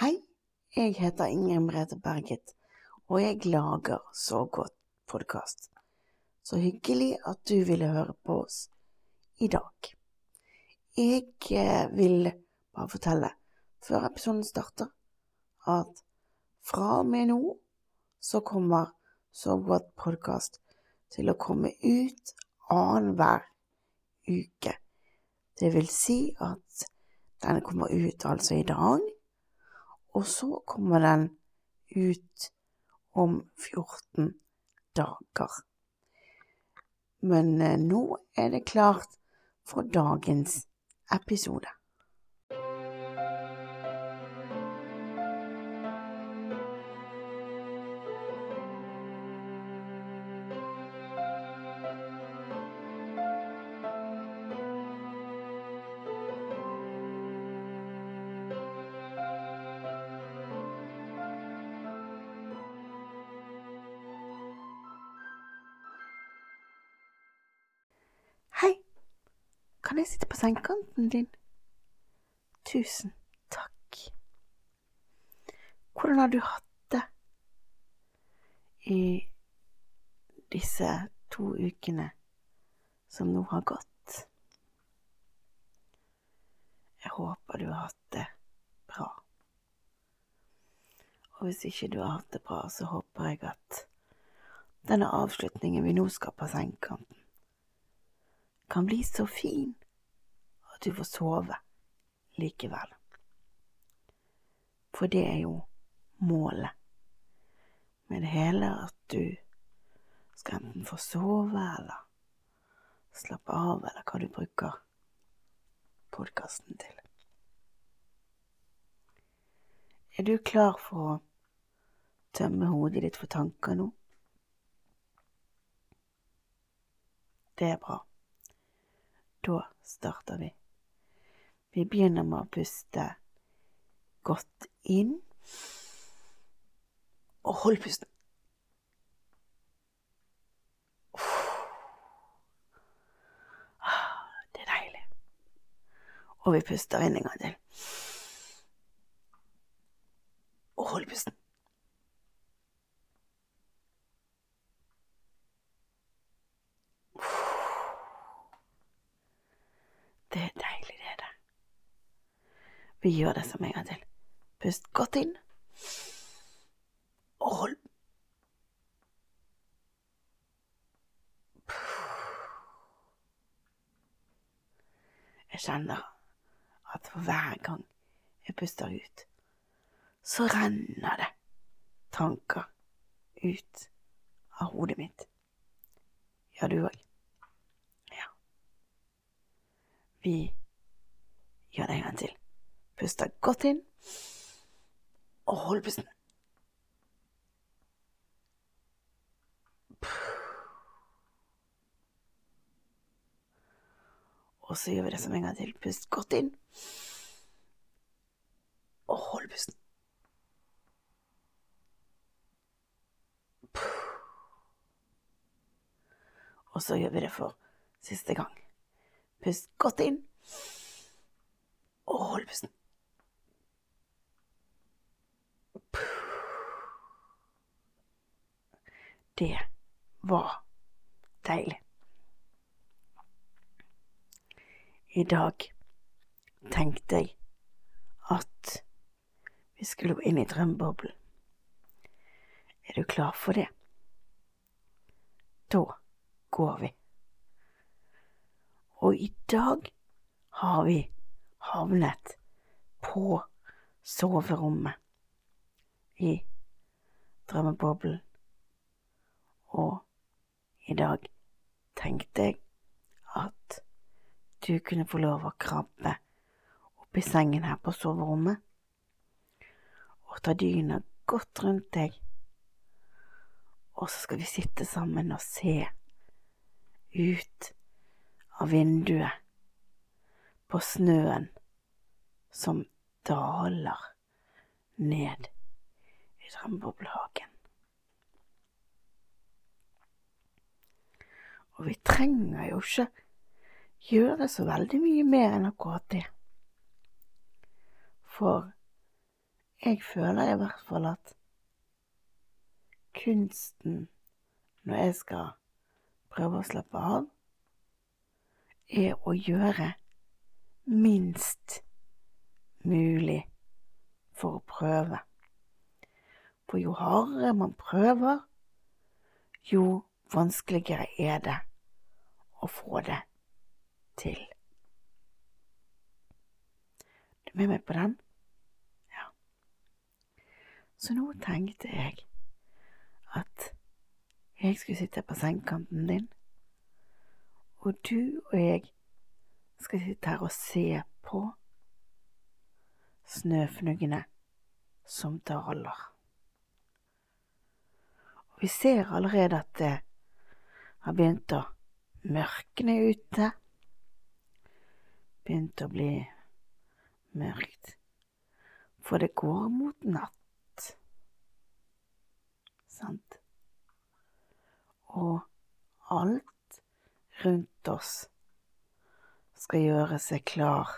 Hei, jeg heter Ingrid Merete Berget, og jeg lager Så godt podkast. Så hyggelig at du ville høre på oss i dag. Jeg eh, vil bare fortelle, før episoden starter, at fra og med nå så kommer Så godt podkast til å komme ut annenhver uke. Det vil si at den kommer ut altså i dag, og så kommer den ut om 14 dager. Men eh, nå er det klart for dagens episode. Sengekanten din? Tusen takk. Hvordan har du hatt det i disse to ukene som nå har gått? Jeg håper du har hatt det bra. Og hvis ikke du har hatt det bra, så håper jeg at denne avslutningen vi nå skal på sengekanten, kan bli så fin at du får sove likevel. For det er jo målet med det hele, at du skal enten få sove eller slappe av, eller hva du bruker podkasten til. Er du klar for å tømme hodet ditt for tanker nå? Det er bra. Da starter vi. Vi begynner med å puste godt inn. Og hold pusten. Ah, Det er deilig. Og vi puster inn en gang til. Og hold pusten. Det er deilig, det er det. Vi gjør det som en gang til. Pust godt inn. Og hold. Jeg kjenner at for hver gang jeg puster ut, så renner det tanker ut av hodet mitt. Gjør du òg? Ja. Vi gjør det en gang til. Puster godt inn, og hold pusten. Og så gjør vi det som en gang til. Pust godt inn, og hold pusten. Og så gjør vi det for siste gang. Pust godt inn, og hold pusten. Det var deilig. I dag tenkte jeg at vi skulle gå inn i drømmeboblen. Er du klar for det? Da går vi. Og i dag har vi havnet på soverommet i drømmeboblen. Og i dag tenkte jeg at du kunne få lov å krabbe opp i sengen her på soverommet og ta dyna godt rundt deg. Og så skal vi sitte sammen og se ut av vinduet på snøen som daler ned i drømmeboblehagen. Og vi trenger jo ikke gjøre så veldig mye mer enn akkurat det. For jeg føler i hvert fall at kunsten når jeg skal prøve å slappe av, er å gjøre minst mulig for å prøve. For jo hardere man prøver, jo vanskeligere er det å få det til. Du er med meg på den? Ja. Så nå tenkte jeg at jeg skulle sitte på sengekanten din, og du og jeg skal sitte her og se på snøfnuggene som daler. Og vi ser allerede at det har begynt å mørkne ute. Begynte å bli mørkt. For det går mot natt. Sant? Og alt rundt oss skal gjøre seg klar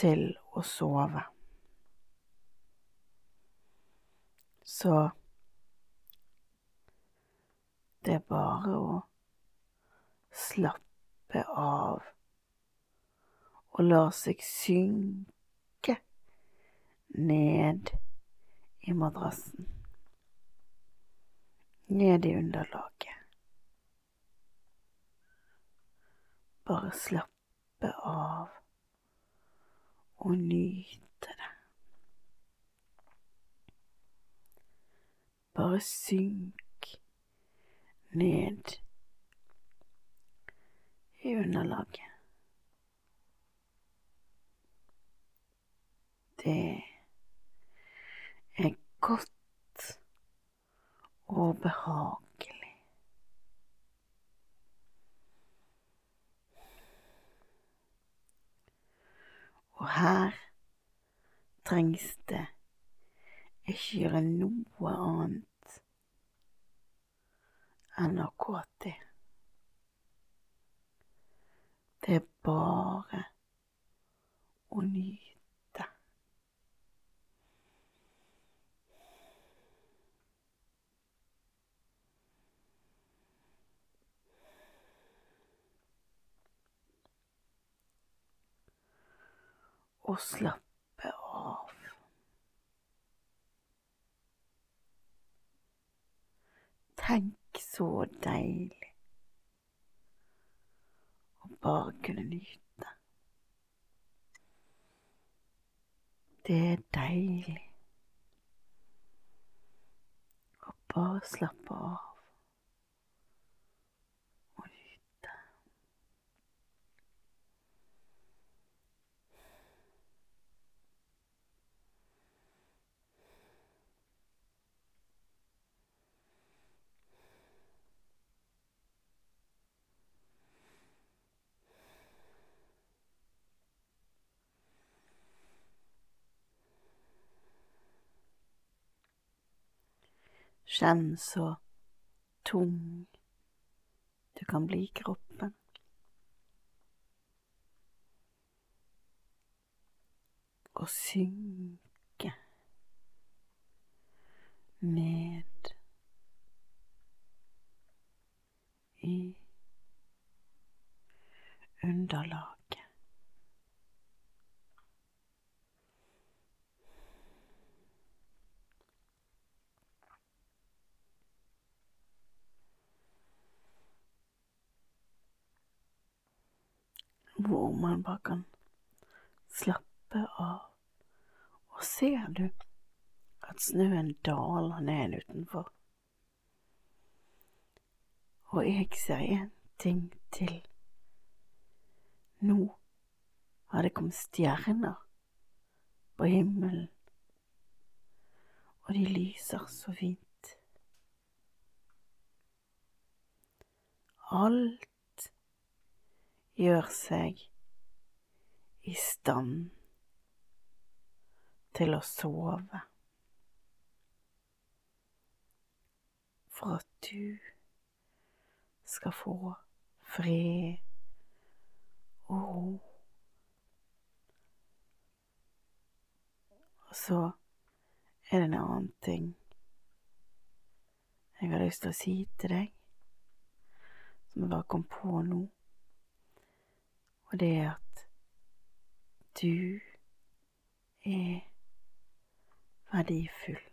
til å sove. Så det er bare å slappe av og la seg synke ned i madrassen. Ned i underlaget. Bare slappe av og nyte det. Bare synk ned i underlaget. Det er godt og behagelig. Og her trengs det ikke gjøre noe annet enn akkurat det. Det er bare å nyte. Og slappe av. Tenk så deilig bare kunne nyte. Det er deilig å bare slappe av Kjenn så tung du kan bli i kroppen. Og synke ned i underlaget. Hvor man bare kan slappe av. Og ser du at snøen daler ned utenfor? Og jeg ser en ting til. Nå har det kommet stjerner på himmelen, og de lyser så fint. Alt gjør seg i stand til å sove. For at du skal få fred og ro. Og så er det en annen ting jeg har lyst til å si til deg, som jeg bare kom på nå, og det er at du er verdifull.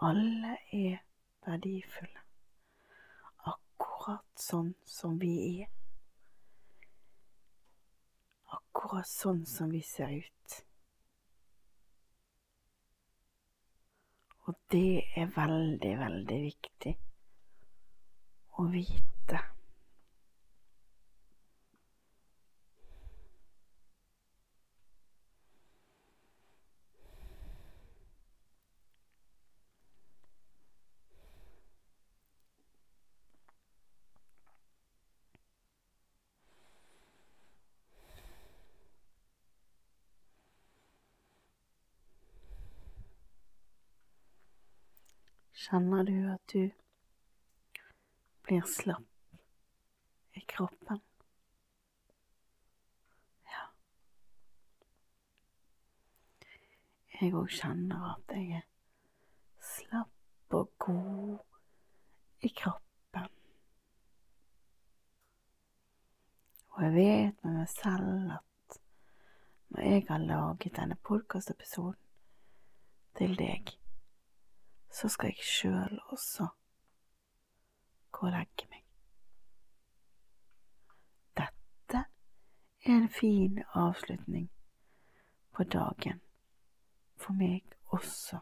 Alle er verdifulle, akkurat sånn som vi er. Akkurat sånn som vi ser ut. Og det er veldig, veldig viktig å vite. Kjenner du at du blir slapp i kroppen? Ja. Jeg òg kjenner at jeg er slapp og god i kroppen. Og jeg vet med meg selv at når jeg har laget denne podkastepisoden til deg, så skal jeg sjøl også gå og legge meg. Dette er en fin avslutning på dagen for meg også.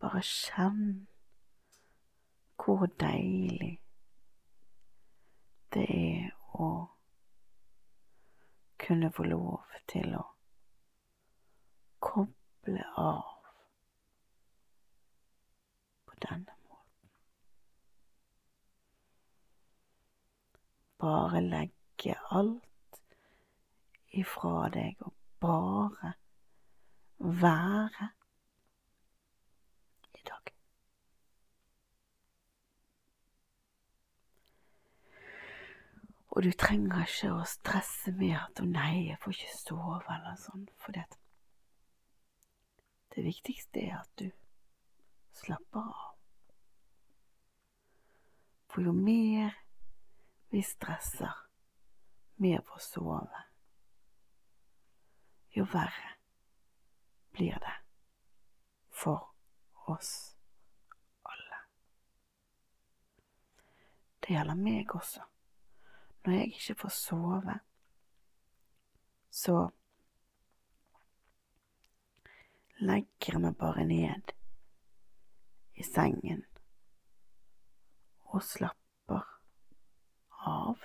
Bare kjenn hvor deilig det er å kunne få lov til å koble av på denne måten. Bare legge alt ifra deg og bare være i dag. Og du trenger ikke å stresse med at 'å nei, jeg får ikke sove', eller sånn, for det Det viktigste er at du slapper av. For jo mer vi stresser med å sove, jo verre blir det for oss alle. Det gjelder meg også når jeg ikke får sove, så legger jeg meg bare ned i sengen og slapper av,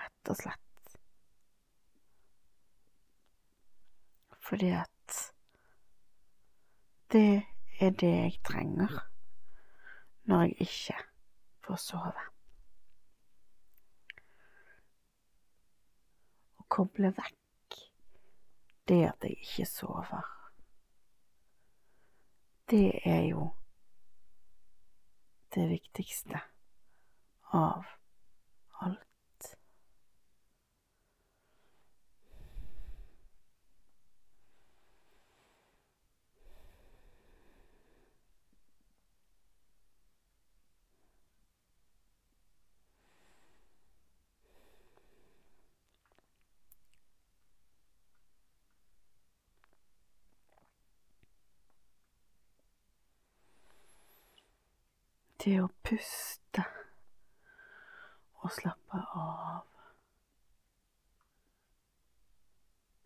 rett og slett. Fordi at det er det jeg trenger når jeg ikke får sove. Koble vekk det at jeg ikke sover. Det er jo det viktigste av alt. Det å puste og slappe av,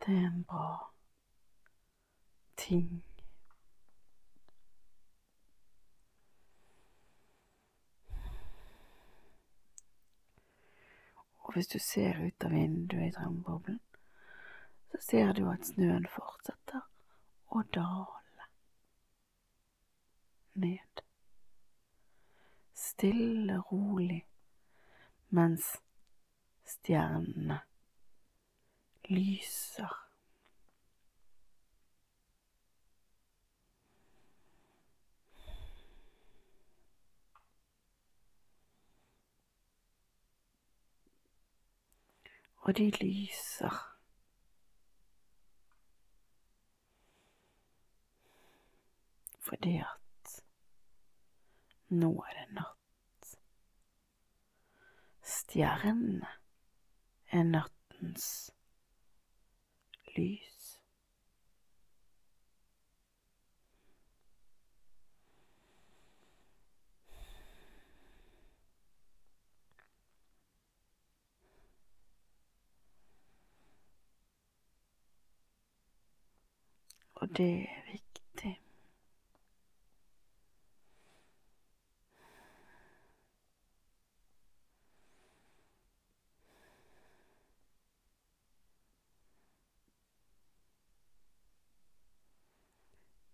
det er en bra ting. Og hvis du ser ut av vinduet i drømmeboblen, så ser du at snøen fortsetter å dale ned stille, rolig, mens stjernene lyser. og de lyser. Fordi at nå er det natt. Stjernene er nattens lys. Og det er viktig.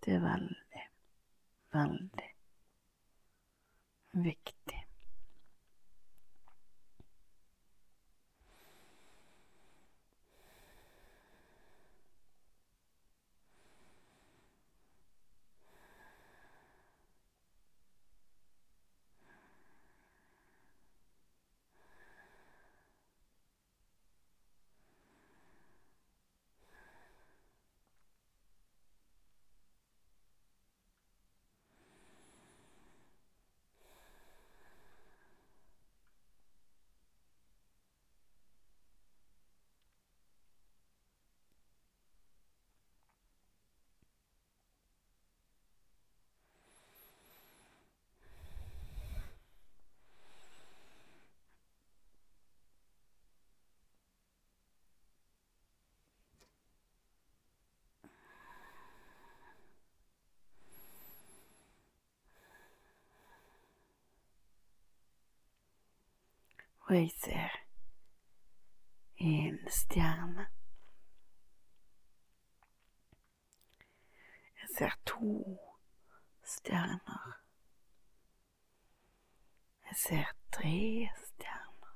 Det er veldig, veldig viktig. Og jeg ser en stjerne. Jeg ser to stjerner. Jeg ser tre stjerner.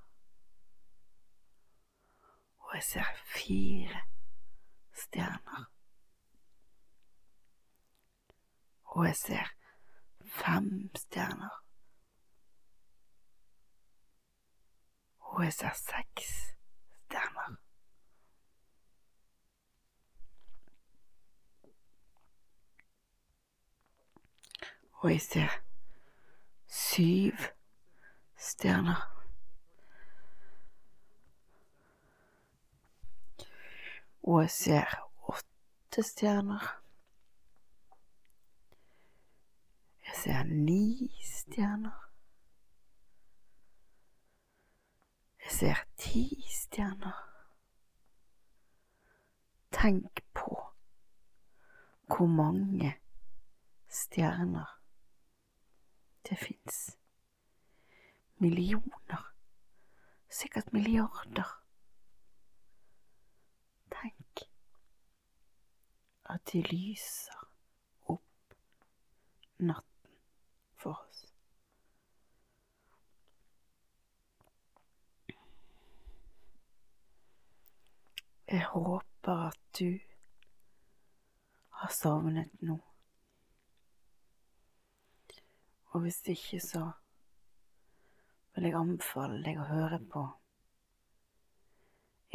Og jeg ser fire stjerner. Og jeg ser fem stjerner. Og jeg ser seks stjerner. Og jeg ser syv stjerner. Og jeg ser åtte stjerner. Jeg ser ni stjerner. Jeg ser ti stjerner. Tenk på hvor mange stjerner det fins. Millioner. Sikkert milliarder. Tenk at de lyser opp natten for oss. Jeg håper at du har sovnet nå. Og hvis ikke, så vil jeg anbefale deg å høre på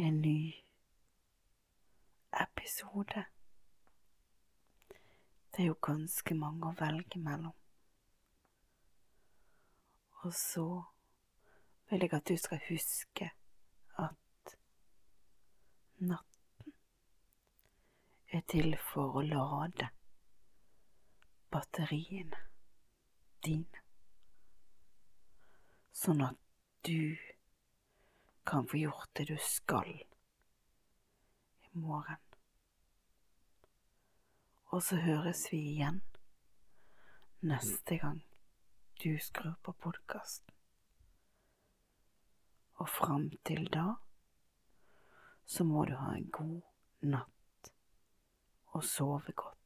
en ny episode. Det er jo ganske mange å velge mellom. Og så vil jeg at du skal huske natten er til for å lade batteriene dine, sånn at du kan få gjort det du skal i morgen. Og så høres vi igjen neste gang du skrur på podkasten. Og fram til da så må du ha en god natt og sove godt.